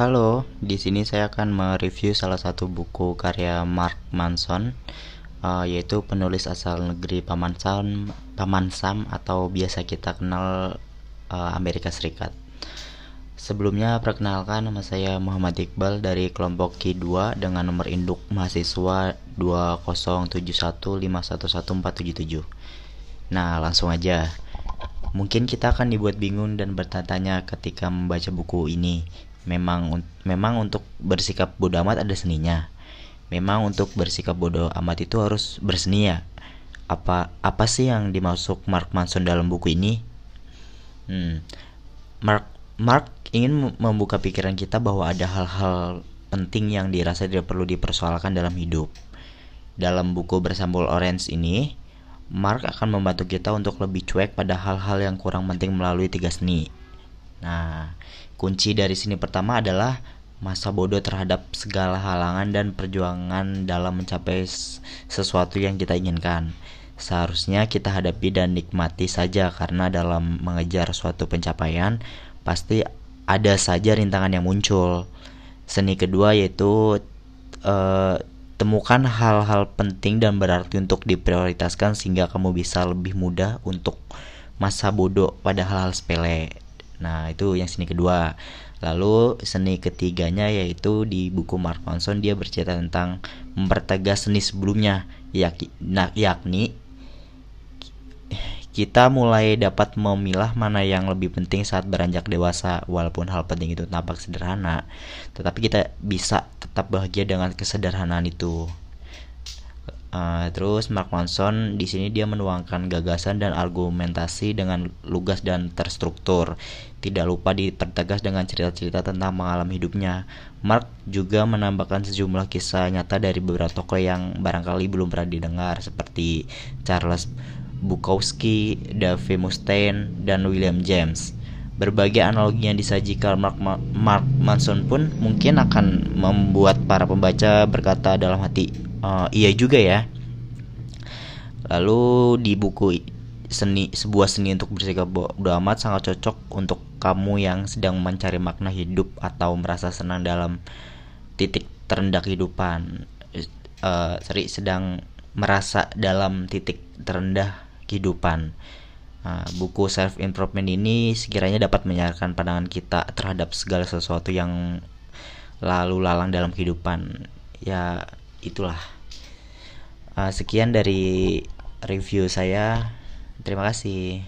Halo, di sini saya akan mereview salah satu buku karya Mark Manson, uh, yaitu penulis asal negeri Paman Sam, Paman Sam atau biasa kita kenal uh, Amerika Serikat. Sebelumnya perkenalkan nama saya Muhammad Iqbal dari kelompok Q2 dengan nomor induk mahasiswa 20715114777. Nah, langsung aja. Mungkin kita akan dibuat bingung dan bertanya ketika membaca buku ini memang memang untuk bersikap bodoh amat ada seninya. Memang untuk bersikap bodoh amat itu harus berseni ya. Apa apa sih yang dimaksud Mark Manson dalam buku ini? Hmm, Mark Mark ingin membuka pikiran kita bahwa ada hal-hal penting yang dirasa tidak perlu dipersoalkan dalam hidup. Dalam buku bersambul orange ini Mark akan membantu kita untuk lebih cuek pada hal-hal yang kurang penting melalui tiga seni. Nah, Kunci dari sini pertama adalah masa bodoh terhadap segala halangan dan perjuangan dalam mencapai sesuatu yang kita inginkan. Seharusnya kita hadapi dan nikmati saja karena dalam mengejar suatu pencapaian pasti ada saja rintangan yang muncul. Seni kedua yaitu uh, temukan hal-hal penting dan berarti untuk diprioritaskan sehingga kamu bisa lebih mudah untuk masa bodoh pada hal-hal sepele. Nah, itu yang seni kedua. Lalu seni ketiganya yaitu di buku Mark Manson dia bercerita tentang mempertegas seni sebelumnya yakni, nah, yakni kita mulai dapat memilah mana yang lebih penting saat beranjak dewasa walaupun hal penting itu tampak sederhana tetapi kita bisa tetap bahagia dengan kesederhanaan itu Uh, terus Mark Manson di sini dia menuangkan gagasan dan argumentasi dengan lugas dan terstruktur. Tidak lupa dipertegas dengan cerita-cerita tentang pengalaman hidupnya. Mark juga menambahkan sejumlah kisah nyata dari beberapa tokoh yang barangkali belum pernah didengar seperti Charles Bukowski, Dave Mustaine, dan William James. Berbagai analogi yang disajikan Mark, Mark Manson pun mungkin akan membuat para pembaca berkata dalam hati, uh, iya juga ya. Lalu di buku seni sebuah seni untuk bersikap bodoh amat sangat cocok untuk kamu yang sedang mencari makna hidup atau merasa senang dalam titik terendah kehidupan. Uh, sedang merasa dalam titik terendah kehidupan. Uh, buku self improvement ini sekiranya dapat menyarankan pandangan kita terhadap segala sesuatu yang lalu lalang dalam kehidupan. Ya itulah. Uh, sekian dari review saya. Terima kasih